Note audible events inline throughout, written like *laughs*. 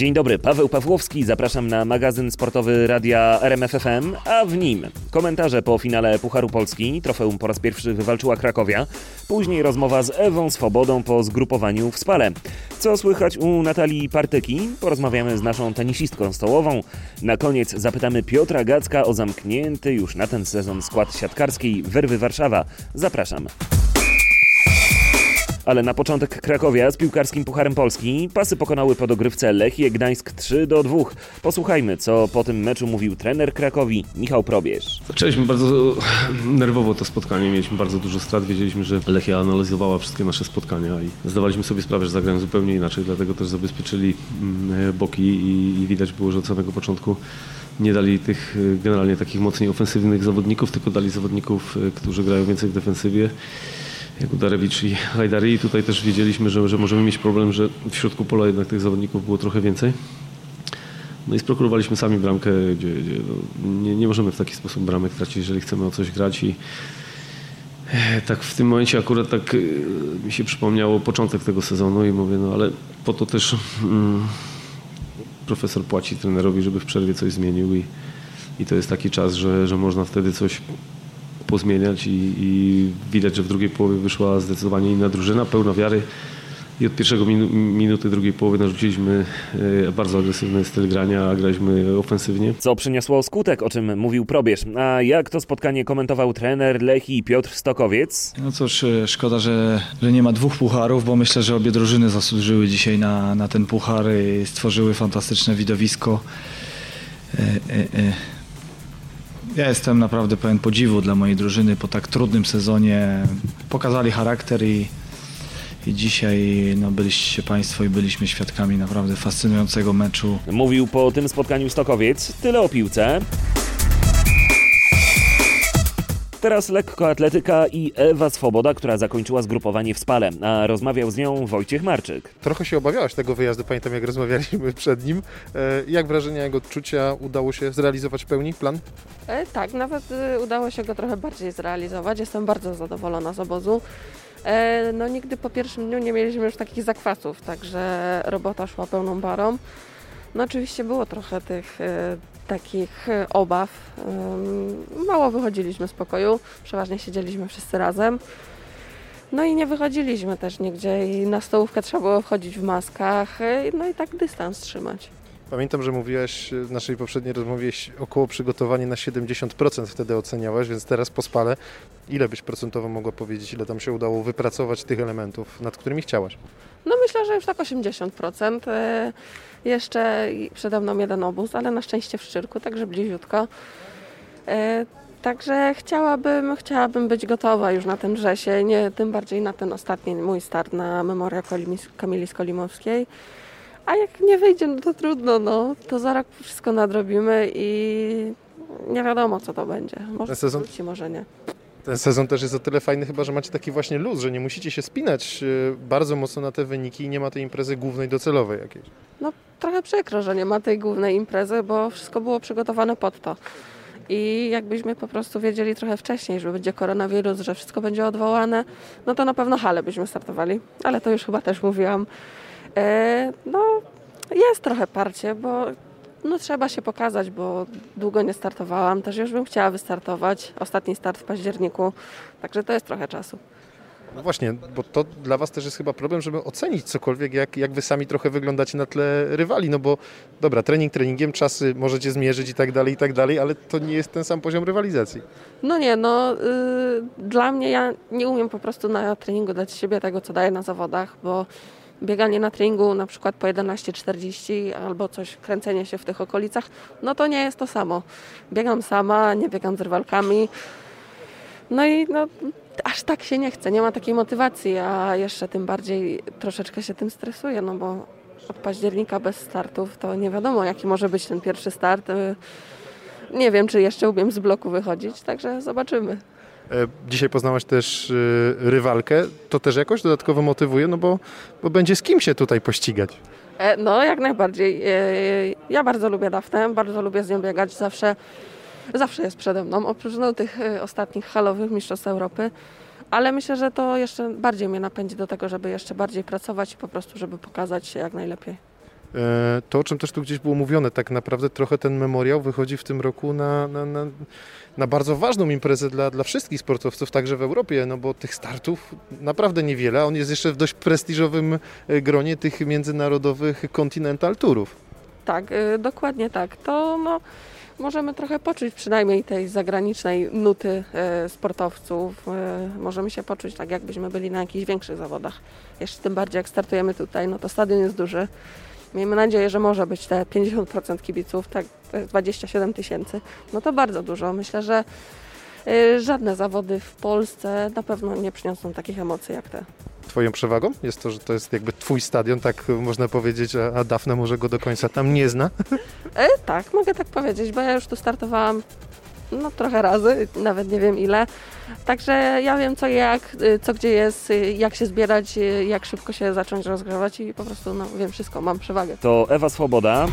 Dzień dobry, Paweł Pawłowski, zapraszam na magazyn sportowy radia RMFFM, a w nim komentarze po finale Pucharu Polski, trofeum po raz pierwszy wywalczyła Krakowia, później rozmowa z Ewą Swobodą po zgrupowaniu w Spale. Co słychać u Natalii Partyki? Porozmawiamy z naszą tenisistką stołową. Na koniec zapytamy Piotra Gacka o zamknięty już na ten sezon skład siatkarskiej Werwy Warszawa. Zapraszam. Ale na początek Krakowia z piłkarskim Pucharem Polski. Pasy pokonały po dogrywce Lechie Gdańsk 3 do 2. Posłuchajmy, co po tym meczu mówił trener Krakowi Michał Probierz. Zaczęliśmy bardzo nerwowo to spotkanie, mieliśmy bardzo dużo strat, wiedzieliśmy, że Lechia analizowała wszystkie nasze spotkania i zdawaliśmy sobie sprawę, że zagrają zupełnie inaczej, dlatego też zabezpieczyli mm, boki i, i widać było, że od samego początku nie dali tych generalnie takich mocniej ofensywnych zawodników, tylko dali zawodników, którzy grają więcej w defensywie jak Udarewicz i Hajdari. Tutaj też wiedzieliśmy, że, że możemy mieć problem, że w środku pola jednak tych zawodników było trochę więcej. No i sprokurowaliśmy sami bramkę, gdzie, gdzie no, nie, nie możemy w taki sposób bramek tracić, jeżeli chcemy o coś grać i e, tak w tym momencie akurat tak e, mi się przypomniało początek tego sezonu i mówię, no ale po to też mm, profesor płaci trenerowi, żeby w przerwie coś zmienił i, i to jest taki czas, że, że można wtedy coś pozmieniać i, i widać, że w drugiej połowie wyszła zdecydowanie inna drużyna, pełna wiary. I od pierwszego minu minuty drugiej połowy narzuciliśmy e, bardzo agresywny styl grania, a graliśmy ofensywnie. Co przyniosło skutek, o czym mówił Probierz. A jak to spotkanie komentował trener Lechi Piotr Stokowiec? No cóż, e, szkoda, że, że nie ma dwóch pucharów, bo myślę, że obie drużyny zasłużyły dzisiaj na, na ten puchar i stworzyły fantastyczne widowisko. E, e, e. Ja jestem naprawdę pełen podziwu dla mojej drużyny po tak trudnym sezonie. Pokazali charakter i, i dzisiaj no, byliście Państwo i byliśmy świadkami naprawdę fascynującego meczu. Mówił po tym spotkaniu Stokowiec. Tyle o piłce. Teraz lekkoatletyka i Ewa Swoboda, która zakończyła zgrupowanie w Spale, a rozmawiał z nią Wojciech Marczyk. Trochę się obawiałaś tego wyjazdu, pamiętam jak rozmawialiśmy *laughs* przed nim. E, jak wrażenia, jak odczucia udało się zrealizować w pełni plan? E, tak, nawet e, udało się go trochę bardziej zrealizować. Jestem bardzo zadowolona z obozu. E, no nigdy po pierwszym dniu nie mieliśmy już takich zakwasów, także robota szła pełną barą. No oczywiście było trochę tych e, takich e, obaw. Mało wychodziliśmy z pokoju, przeważnie siedzieliśmy wszyscy razem. No i nie wychodziliśmy też nigdzie i na stołówkę trzeba było wchodzić w maskach, no i tak dystans trzymać. Pamiętam, że mówiłaś w naszej poprzedniej rozmowie około przygotowanie na 70% wtedy oceniałaś, więc teraz po spale ile byś procentowo mogła powiedzieć, ile tam się udało wypracować tych elementów, nad którymi chciałaś? No myślę, że już tak 80%. E, jeszcze przede mną jeden obóz, ale na szczęście w Szczyrku, także bliziutko. E, także chciałabym, chciałabym być gotowa już na ten wrzesień, tym bardziej na ten ostatni mój start na Memoria Kamili Skolimowskiej. A jak nie wyjdzie, no to trudno, no. To za rok wszystko nadrobimy i nie wiadomo, co to będzie. Może sezon... wróci, może nie. Ten sezon też jest o tyle fajny chyba, że macie taki właśnie luz, że nie musicie się spinać e, bardzo mocno na te wyniki i nie ma tej imprezy głównej docelowej jakiejś. No trochę przykro, że nie ma tej głównej imprezy, bo wszystko było przygotowane pod to. I jakbyśmy po prostu wiedzieli trochę wcześniej, że będzie koronawirus, że wszystko będzie odwołane, no to na pewno hale byśmy startowali. Ale to już chyba też mówiłam. E, no, jest trochę parcie, bo no, trzeba się pokazać, bo długo nie startowałam. Też już bym chciała wystartować. Ostatni start w październiku, także to jest trochę czasu. No właśnie, bo to dla Was też jest chyba problem, żeby ocenić cokolwiek, jak, jak Wy sami trochę wyglądacie na tle rywali, no bo dobra, trening treningiem, czasy możecie zmierzyć i tak dalej, i tak dalej, ale to nie jest ten sam poziom rywalizacji. No nie, no yy, dla mnie ja nie umiem po prostu na treningu dać siebie tego, co daję na zawodach, bo bieganie na treningu na przykład po 11.40 albo coś, kręcenie się w tych okolicach, no to nie jest to samo. Biegam sama, nie biegam z rywalkami. No i no, aż tak się nie chce, nie ma takiej motywacji, a jeszcze tym bardziej troszeczkę się tym stresuję, no bo od października bez startów to nie wiadomo, jaki może być ten pierwszy start. Nie wiem, czy jeszcze umiem z bloku wychodzić, także zobaczymy. E, dzisiaj poznałaś też e, rywalkę. To też jakoś dodatkowo motywuje, no bo, bo będzie z kim się tutaj pościgać. E, no, jak najbardziej. Ja bardzo lubię Daftę, bardzo lubię z nią biegać. Zawsze, zawsze jest przede mną, oprócz no, tych ostatnich halowych Mistrzostw Europy. Ale myślę, że to jeszcze bardziej mnie napędzi do tego, żeby jeszcze bardziej pracować i po prostu, żeby pokazać się jak najlepiej. E, to, o czym też tu gdzieś było mówione, tak naprawdę trochę ten memoriał wychodzi w tym roku na, na, na, na bardzo ważną imprezę dla, dla wszystkich sportowców, także w Europie, no bo tych startów naprawdę niewiele, a on jest jeszcze w dość prestiżowym e, gronie tych międzynarodowych Continental Tourów. Tak, y, dokładnie tak. To no, możemy trochę poczuć przynajmniej tej zagranicznej nuty sportowców. Możemy się poczuć tak, jakbyśmy byli na jakichś większych zawodach. Jeszcze tym bardziej jak startujemy tutaj, no to stadion jest duży. Miejmy nadzieję, że może być te 50% kibiców, tak, to jest 27 tysięcy. No to bardzo dużo. Myślę, że y, żadne zawody w Polsce na pewno nie przyniosą takich emocji jak te. Twoją przewagą jest to, że to jest jakby twój stadion, tak można powiedzieć, a, a Dafne może go do końca tam nie zna. *laughs* E, tak, mogę tak powiedzieć, bo ja już tu startowałam no trochę razy, nawet nie wiem ile. Także ja wiem co jak, y, co gdzie jest, y, jak się zbierać, y, jak szybko się zacząć rozgrywać i po prostu no, wiem wszystko, mam przewagę. To Ewa Swoboda.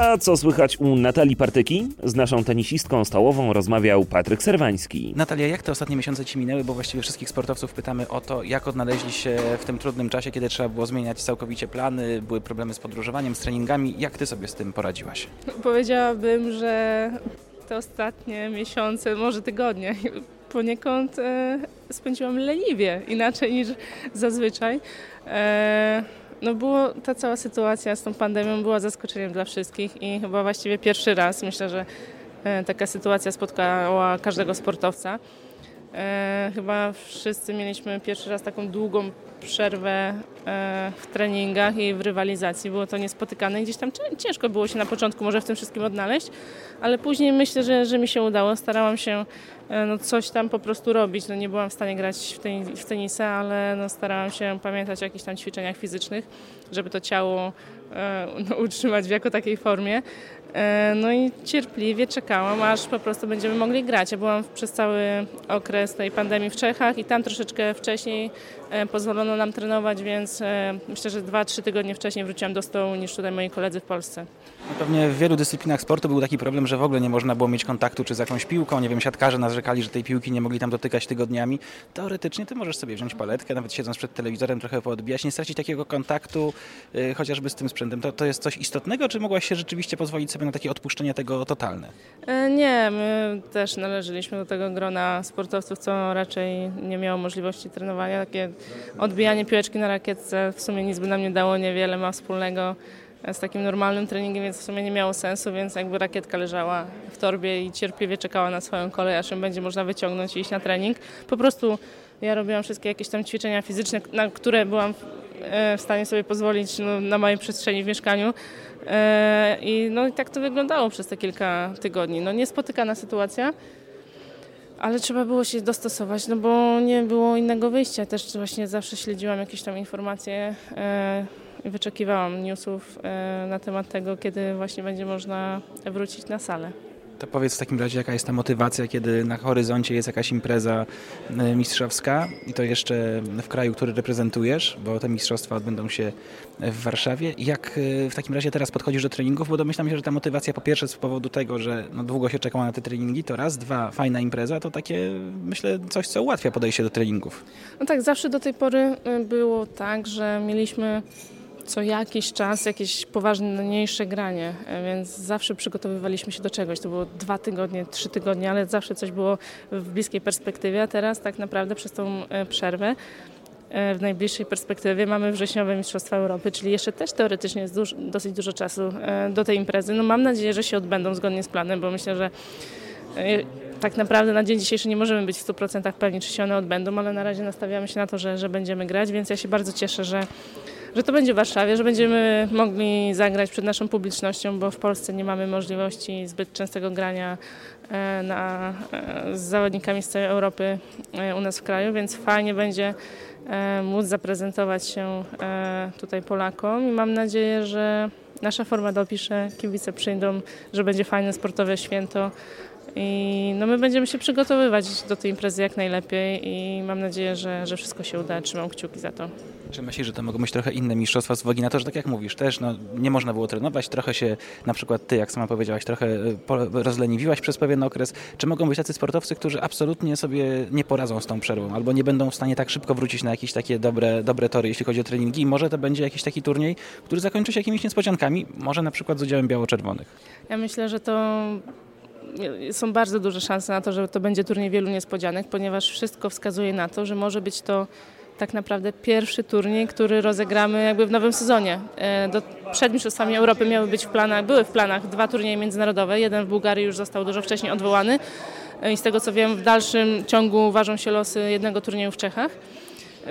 A co słychać u Natalii Partyki? Z naszą tenisistką stołową rozmawiał Patryk Serwański. Natalia, jak te ostatnie miesiące Ci minęły? Bo właściwie wszystkich sportowców pytamy o to, jak odnaleźli się w tym trudnym czasie, kiedy trzeba było zmieniać całkowicie plany, były problemy z podróżowaniem, z treningami. Jak Ty sobie z tym poradziłaś? Powiedziałabym, że te ostatnie miesiące, może tygodnie, poniekąd e, spędziłam leniwie, inaczej niż zazwyczaj. E, no było, ta cała sytuacja z tą pandemią była zaskoczeniem dla wszystkich i chyba właściwie pierwszy raz myślę, że e, taka sytuacja spotkała każdego sportowca. E, chyba wszyscy mieliśmy pierwszy raz taką długą przerwę e, w treningach i w rywalizacji. Było to niespotykane. Gdzieś tam cię- ciężko było się na początku może w tym wszystkim odnaleźć, ale później myślę, że, że mi się udało. Starałam się e, no, coś tam po prostu robić. No, nie byłam w stanie grać w, ten, w tenisa, ale no, starałam się pamiętać o jakichś tam ćwiczeniach fizycznych, żeby to ciało e, no, utrzymać w jako takiej formie. E, No i cierpliwie czekałam, aż po prostu będziemy mogli grać. Ja byłam przez cały okres tej pandemii w Czechach i tam troszeczkę wcześniej pozwolono nam trenować, więc e, myślę, że 2-3 tygodnie wcześniej wróciłam do stołu niż tutaj moi koledzy w Polsce. No Pewnie w wielu dyscyplinach sportu był taki problem, że w ogóle nie można było mieć kontaktu czy z jakąś piłką. Nie wiem, siatkarze narzekali, że tej piłki nie mogli tam dotykać tygodniami. Teoretycznie ty możesz sobie wziąć paletkę, nawet siedząc przed telewizorem trochę poodbijać, nie stracić takiego kontaktu y, chociażby z tym sprzętem. To, to jest coś istotnego, czy mogłaś się rzeczywiście pozwolić sobie na takie odpuszczenie tego totalne? E, Nie, my też należeliśmy do tego grona sportowców, co raczej nie miało możliwości trenowania. Takie odbijanie piłeczki na rakietce w sumie nic by nam nie dało, niewiele ma wspólnego e, z takim normalnym treningiem, więc w sumie nie miało sensu, więc jakby rakietka leżała w torbie i cierpliwie czekała na swoją kolej, aż ją będzie można wyciągnąć i iść na trening. Po prostu ja robiłam wszystkie jakieś tam ćwiczenia fizyczne, na które byłam e, w stanie sobie pozwolić no, na mojej przestrzeni w mieszkaniu. E, I no i tak to wyglądało przez te kilka tygodni. No niespotykana sytuacja, ale trzeba było się dostosować, no bo nie było innego wyjścia. Też właśnie zawsze śledziłam jakieś tam informacje e, i wyczekiwałam newsów e, na temat tego, kiedy właśnie będzie można wrócić na salę. To powiedz w takim razie, jaka jest ta motywacja, kiedy na horyzoncie jest jakaś impreza y, mistrzowska i to jeszcze w kraju, który reprezentujesz, bo te mistrzostwa odbędą się w Warszawie. Jak y, w takim razie teraz podchodzisz do treningów? Bo domyślam się, że ta motywacja po pierwsze z powodu tego, że no, długo się czekało na te treningi, to raz, dwa, fajna impreza, to takie myślę coś, co ułatwia podejście do treningów. No tak, zawsze do tej pory y, było tak, że mieliśmy co jakiś czas jakieś poważniejsze granie, e, więc zawsze przygotowywaliśmy się do czegoś. To było dwa tygodnie, trzy tygodnie, ale zawsze coś było w bliskiej perspektywie, a teraz tak naprawdę przez tą e, przerwę e, w najbliższej perspektywie mamy wrześniowe Mistrzostwa Europy, czyli jeszcze też teoretycznie jest duż, dosyć dużo czasu do tej imprezy. No mam nadzieję, że się odbędą zgodnie z planem, bo myślę, że tak naprawdę na dzień dzisiejszy nie możemy być w 100% pewni, czy się one odbędą, ale na razie nastawiamy się na to, że, że będziemy grać, więc ja się bardzo cieszę, że, że to będzie w Warszawie, że będziemy mogli zagrać przed naszą publicznością, bo w Polsce nie mamy możliwości zbyt częstego grania e, na, e, z zawodnikami z całej Europy e, u nas w kraju, więc fajnie będzie móc zaprezentować się tutaj Polakom i mam nadzieję, że nasza forma dopisze, kibice przyjdą, że będzie fajne sportowe święto I no my będziemy się przygotowywać do tej imprezy jak najlepiej i mam nadzieję, że, że wszystko się uda. Trzymam kciuki za to. Czy myślisz, że to mogą być trochę inne mistrzostwa z uwagi na to, że tak jak mówisz, też no, nie można było trenować, trochę się, na przykład ty, jak sama powiedziałaś, trochę y, rozleniwiłaś przez pewien okres. Czy mogą być tacy sportowcy, którzy absolutnie sobie nie poradzą z tą przerwą, albo nie będą w stanie tak szybko wrócić na jakieś takie dobre, dobre tory, jeśli chodzi o treningi i może to będzie jakiś taki turniej, który zakończy się jakimiś niespodziankami, może na przykład z udziałem biało-czerwonych? Ja myślę, że to są bardzo duże szanse na to, że to będzie turniej wielu niespodzianek, ponieważ wszystko wskazuje na to, że może być to tak naprawdę pierwszy turniej, który rozegramy jakby w nowym sezonie. E, do, przed Mistrzostwami Europy miały być w planach, były w planach dwa turnieje międzynarodowe. Jeden w Bułgarii już został dużo wcześniej odwołany e, i z tego co wiem w dalszym ciągu ważą się losy jednego turnieju w Czechach.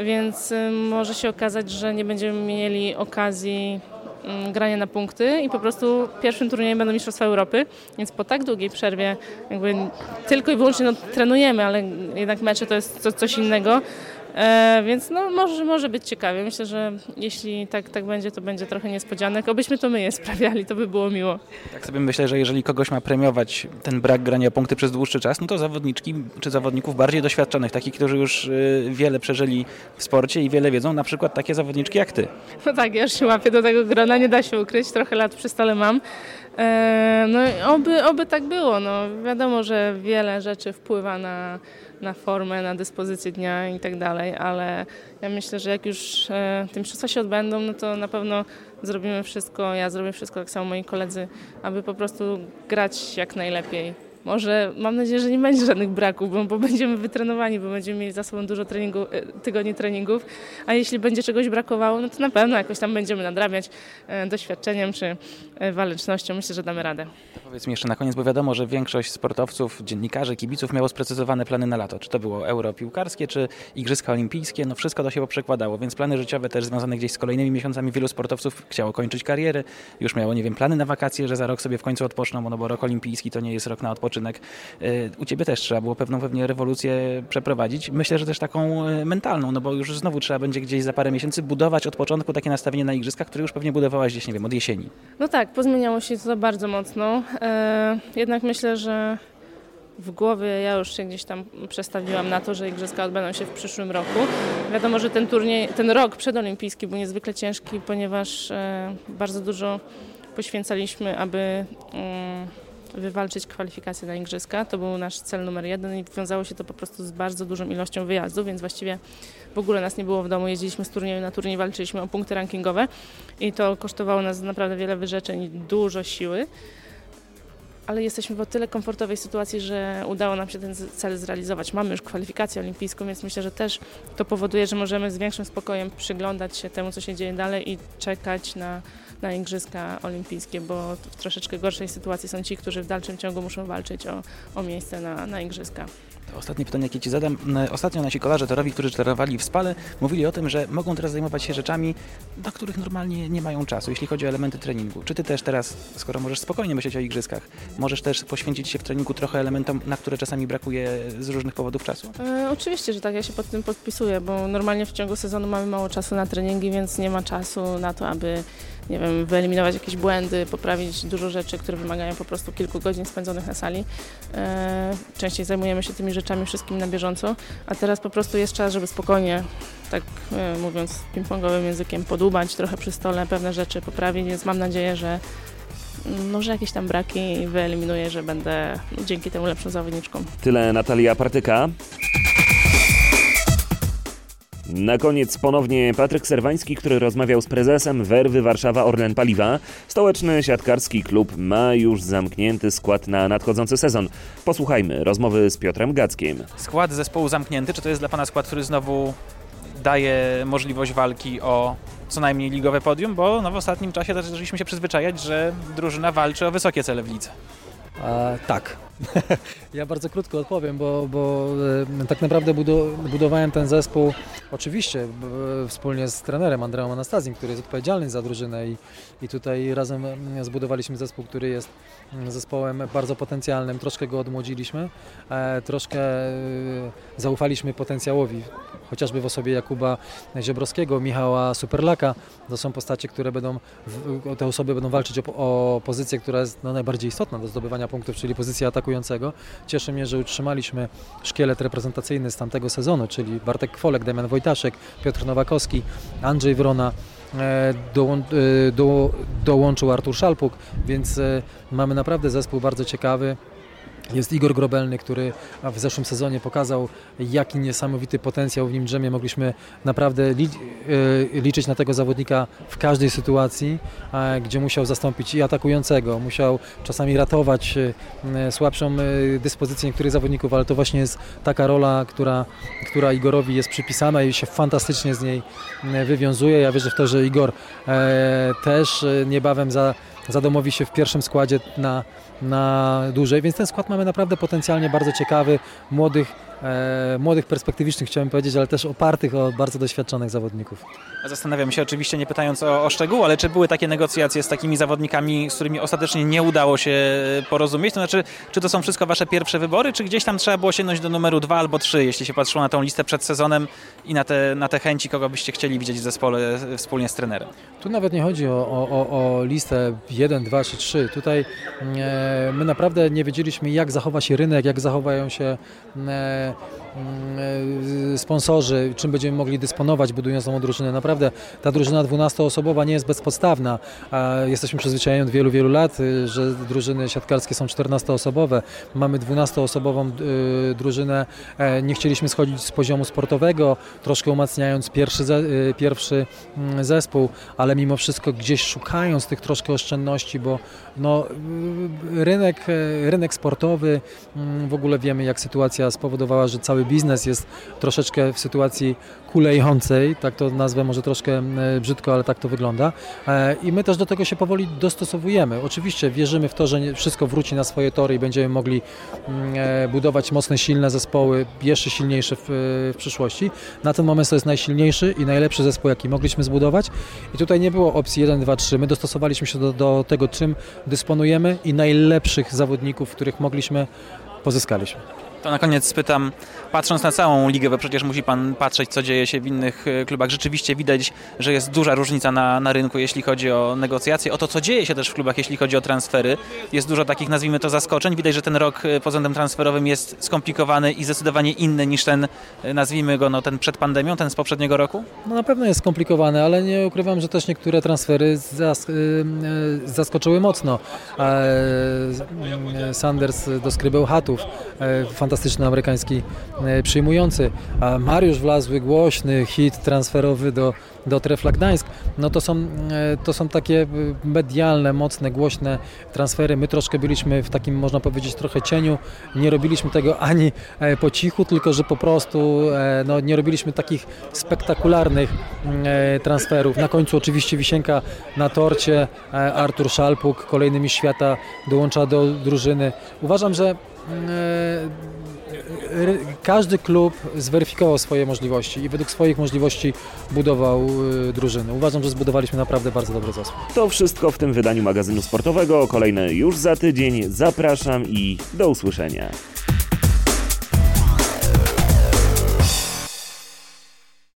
Więc e, może się okazać, że nie będziemy mieli okazji mm, grania na punkty i po prostu pierwszym turniejem będą Mistrzostwa Europy, więc po tak długiej przerwie jakby tylko i wyłącznie no, trenujemy, ale jednak mecze to jest coś innego, E, więc no, może, może być ciekawie. Myślę, że jeśli tak, tak będzie, to będzie trochę niespodzianek. Obyśmy to my je sprawiali, to by było miło. Tak sobie myślę, że jeżeli kogoś ma premiować ten brak grania punkty przez dłuższy czas, no to zawodniczki czy zawodników bardziej doświadczonych, takich, którzy już y, wiele przeżyli w sporcie i wiele wiedzą, na przykład takie zawodniczki jak ty. No tak, ja już się łapię do tego grona, nie da się ukryć, trochę lat przy stole mam. E, no oby, oby tak było. No, wiadomo, że wiele rzeczy wpływa na na formę, na dyspozycję dnia i tak dalej, ale ja myślę, że jak już te mistrzostwa się odbędą, no to na pewno zrobimy wszystko, ja zrobię wszystko, tak samo moi koledzy, aby po prostu grać jak najlepiej może mam nadzieję, że nie będzie żadnych braków, bo, bo, będziemy wytrenowani, bo będziemy mieli za sobą dużo treningu, e, tygodni treningów, a jeśli będzie czegoś brakowało, no to na pewno jakoś tam będziemy nadrabiać e, doświadczeniem czy e, walecznością. Myślę, że damy radę. Powiedz mi jeszcze na koniec, bo wiadomo, że większość sportowców, dziennikarzy, kibiców miało sprecyzowane plany na lato. Czy to było euro piłkarskie, czy igrzyska olimpijskie, no wszystko to się poprzekładało, więc plany życiowe też związane gdzieś z kolejnymi miesiącami wielu sportowców chciało kończyć karierę, już miało, nie wiem, plany na wakacje, że za rok sobie w końcu odpoczną, no bo rok olimpijski to nie jest rok na odpoczynek Y, u Ciebie też trzeba było pewną pewnie rewolucję przeprowadzić. Myślę, że też taką y, mentalną, no bo już znowu trzeba będzie gdzieś za parę miesięcy budować od początku takie nastawienie na igrzyskach, które już pewnie budowałaś gdzieś, nie wiem, od jesieni. No tak, pozmieniało się to bardzo mocno. E, jednak myślę, że w głowie ja już się gdzieś tam przestawiłam na to, że igrzyska odbędą się w przyszłym roku. Wiadomo, że ten turniej, ten rok przedolimpijski był niezwykle ciężki, ponieważ e, bardzo dużo poświęcaliśmy, aby mm, wywalczyć kwalifikacje na Igrzyska. To był nasz cel numer jeden i wiązało się to po prostu z bardzo dużą ilością wyjazdów, więc właściwie w ogóle nas nie było w domu. Jeździliśmy z turnieju na turniej, walczyliśmy o punkty rankingowe i to kosztowało nas naprawdę wiele wyrzeczeń dużo siły. Ale jesteśmy w o tyle komfortowej sytuacji, że udało nam się ten cel zrealizować. Mamy już kwalifikację olimpijską, więc myślę, że też to powoduje, że możemy z większym spokojem przyglądać się temu, co się dzieje dalej i czekać na na Igrzyska Olimpijskie, bo w troszeczkę gorszej sytuacji są ci, którzy w dalszym ciągu muszą walczyć o, o miejsce na, na Igrzyska. To ostatnie pytanie, jakie Ci zadam. Ostatnio nasi kolarze torowi, którzy trenowali w Spale, mówili o tym, że mogą teraz zajmować się rzeczami, na których normalnie nie mają czasu, jeśli chodzi o elementy treningu. Czy Ty też teraz, skoro możesz spokojnie myśleć o igrzyskach, możesz też poświęcić się w treningu trochę elementom, na które czasami brakuje z różnych powodów czasu? E, oczywiście, że tak. Ja się pod tym podpisuję, bo normalnie w ciągu sezonu mamy mało czasu na treningi, więc nie ma czasu na to, aby nie wiem, wyeliminować jakieś błędy, poprawić dużo rzeczy, które wymagają po prostu kilku godzin spędzonych na sali. E, częściej zajmujemy się tymi rzeczami wszystkim na bieżąco, a teraz po prostu jest czas, żeby spokojnie, tak e, mówiąc ping-pongowym językiem, podłubać trochę przy stole, pewne rzeczy poprawić, więc mam nadzieję, że no, że jakieś tam braki wyeliminuję, że będę dzięki temu lepszą zawodniczką. Tyle Natalia Partyka. Na koniec ponownie Patryk Serwański, który rozmawiał z prezesem Werwy Warszawa Orlen Paliwa. Stołeczny siatkarski klub ma już zamknięty skład na nadchodzący sezon. Posłuchajmy rozmowy z Piotrem Gackiem. Skład zespołu zamknięty, czy to jest dla Pana skład, który znowu daje możliwość walki o co najmniej ligowe podium, bo no w ostatnim czasie zaczęliśmy się przyzwyczajać, że drużyna walczy o wysokie cele w lidze. A, tak. *laughs* ja bardzo krótko odpowiem, bo, bo tak naprawdę budowałem ten zespół oczywiście wspólnie z trenerem Andreą Anastazjem, który jest odpowiedzialny za drużynę i, i tutaj razem zbudowaliśmy zespół, który jest zespołem bardzo potencjalnym, troszkę go odmłodziliśmy, e, troszkę e, zaufaliśmy potencjałowi chociażby w osobie Jakuba Ziobrowskiego, Michała Superlaka. To są postacie, które będą, te osoby będą walczyć o, o pozycję, która jest no, najbardziej istotna do zdobywania punktów, czyli pozycję atakującego. Cieszy mnie, że utrzymaliśmy szkielet reprezentacyjny z tamtego sezonu, czyli Bartek Kwolek, Damian Wojtaszek, Piotr Nowakowski, Andrzej Wrona, e, do, dołączył Artur Szalpuk, więc mamy naprawdę zespół bardzo ciekawy. Jest Igor Grobelny, który w zeszłym sezonie pokazał, jaki niesamowity potencjał w nim drzemie. Mogliśmy naprawdę e, liczyć na tego zawodnika w każdej sytuacji, gdzie musiał zastąpić i atakującego, musiał czasami ratować e, słabszą e, dyspozycję niektórych zawodników, ale to właśnie jest taka rola, która, która Igorowi jest przypisana i się fantastycznie z niej wywiązuje. Ja wierzę w to, że Igor też niebawem za zadomowi się w pierwszym składzie na, na dłużej, więc ten skład mamy naprawdę potencjalnie bardzo ciekawy, młodych, młodych perspektywicznych chciałem powiedzieć, ale też opartych o bardzo doświadczonych zawodników. Zastanawiam się oczywiście, nie pytając o, o szczegóły, ale czy były takie negocjacje z takimi zawodnikami, z którymi ostatecznie nie udało się porozumieć? To znaczy, czy to są wszystko wasze pierwsze wybory, czy gdzieś tam trzeba było sięgnąć do numeru dwa albo trzy, jeśli się patrzyło na tą listę przed sezonem i na te, na te chęci, kogo byście chcieli widzieć w zespole wspólnie z trenerem? Tu nawet nie chodzi o, o, o listę 1, 2 czy 3. Tutaj e, my naprawdę nie wiedzieliśmy, jak zachowa się rynek, jak zachowają się e, 嗯 sponsorzy, czym będziemy mogli dysponować, budując nową drużynę. Naprawdę ta drużyna 12-osobowa nie jest bezpodstawna. Jesteśmy przyzwyczajeni od wielu, wielu lat, y, że drużyny siatkarskie są 14-osobowe. Mamy 12-osobową y, drużynę. E, nie chcieliśmy schodzić z poziomu sportowego, troszkę umacniając pierwszy, y, pierwszy mm, zespół, ale mimo wszystko gdzieś szukając tych troszkę oszczędności, bo no, rynek, rynek sportowy, mm, w ogóle wiemy jak sytuacja spowodowała, że cały biznes jest troszeczkę w sytuacji kulejącej, tak to nazwę może troszkę e, brzydko, ale tak to wygląda. E, I my też do tego się powoli dostosowujemy. Oczywiście wierzymy w to, że wszystko wróci na swoje tory i będziemy mogli mm, budować mocne, silne zespoły, jeszcze silniejsze w, w przyszłości. Na ten moment to jest najsilniejszy i najlepszy zespół, jaki mogliśmy zbudować. I tutaj nie było opcji 1, 2, 3. My dostosowaliśmy się do, do tego, czym dysponujemy i najlepszych zawodników, których mogliśmy, pozyskaliśmy. To na koniec spytam, patrząc na całą ligę, bo przecież musi Pan patrzeć, co dzieje się w innych e, klubach, rzeczywiście widać, że jest duża różnica na, na rynku, jeśli chodzi o negocjacje, o to, co dzieje się też w klubach, jeśli chodzi o transfery. Jest dużo takich, nazwijmy to, zaskoczeń. Widać, że ten rok e, pod względem transferowym jest skomplikowany i zdecydowanie inny niż ten, e, nazwijmy go, no, ten przed pandemią, ten z poprzedniego roku? No na pewno jest skomplikowany, ale nie ukrywam, że też niektóre transfery zas zaskoczyły mocno. Sanders do Skrybeł fantastyczny amerykański e, przyjmujący, a Mariusz Wlazły, głośny hit transferowy do, do Trefla Gdańsk, no to są, e, to są takie e, medialne, mocne, głośne transfery. My troszkę byliśmy w takim, można powiedzieć, trochę cieniu. Nie robiliśmy tego ani po cichu, tylko że po prostu no, nie robiliśmy takich spektakularnych transferów. Na końcu oczywiście wisienka na torcie. Artur Szalpuk, kolejny mistrz świata, dołącza do drużyny. Uważam, że każdy klub zweryfikował swoje możliwości i według swoich możliwości budował y, drużyny. Uważam, że zbudowaliśmy naprawdę bardzo dobry zespół. To wszystko w tym wydaniu magazynu sportowego. Kolejne już za tydzień. Zapraszam i do usłyszenia.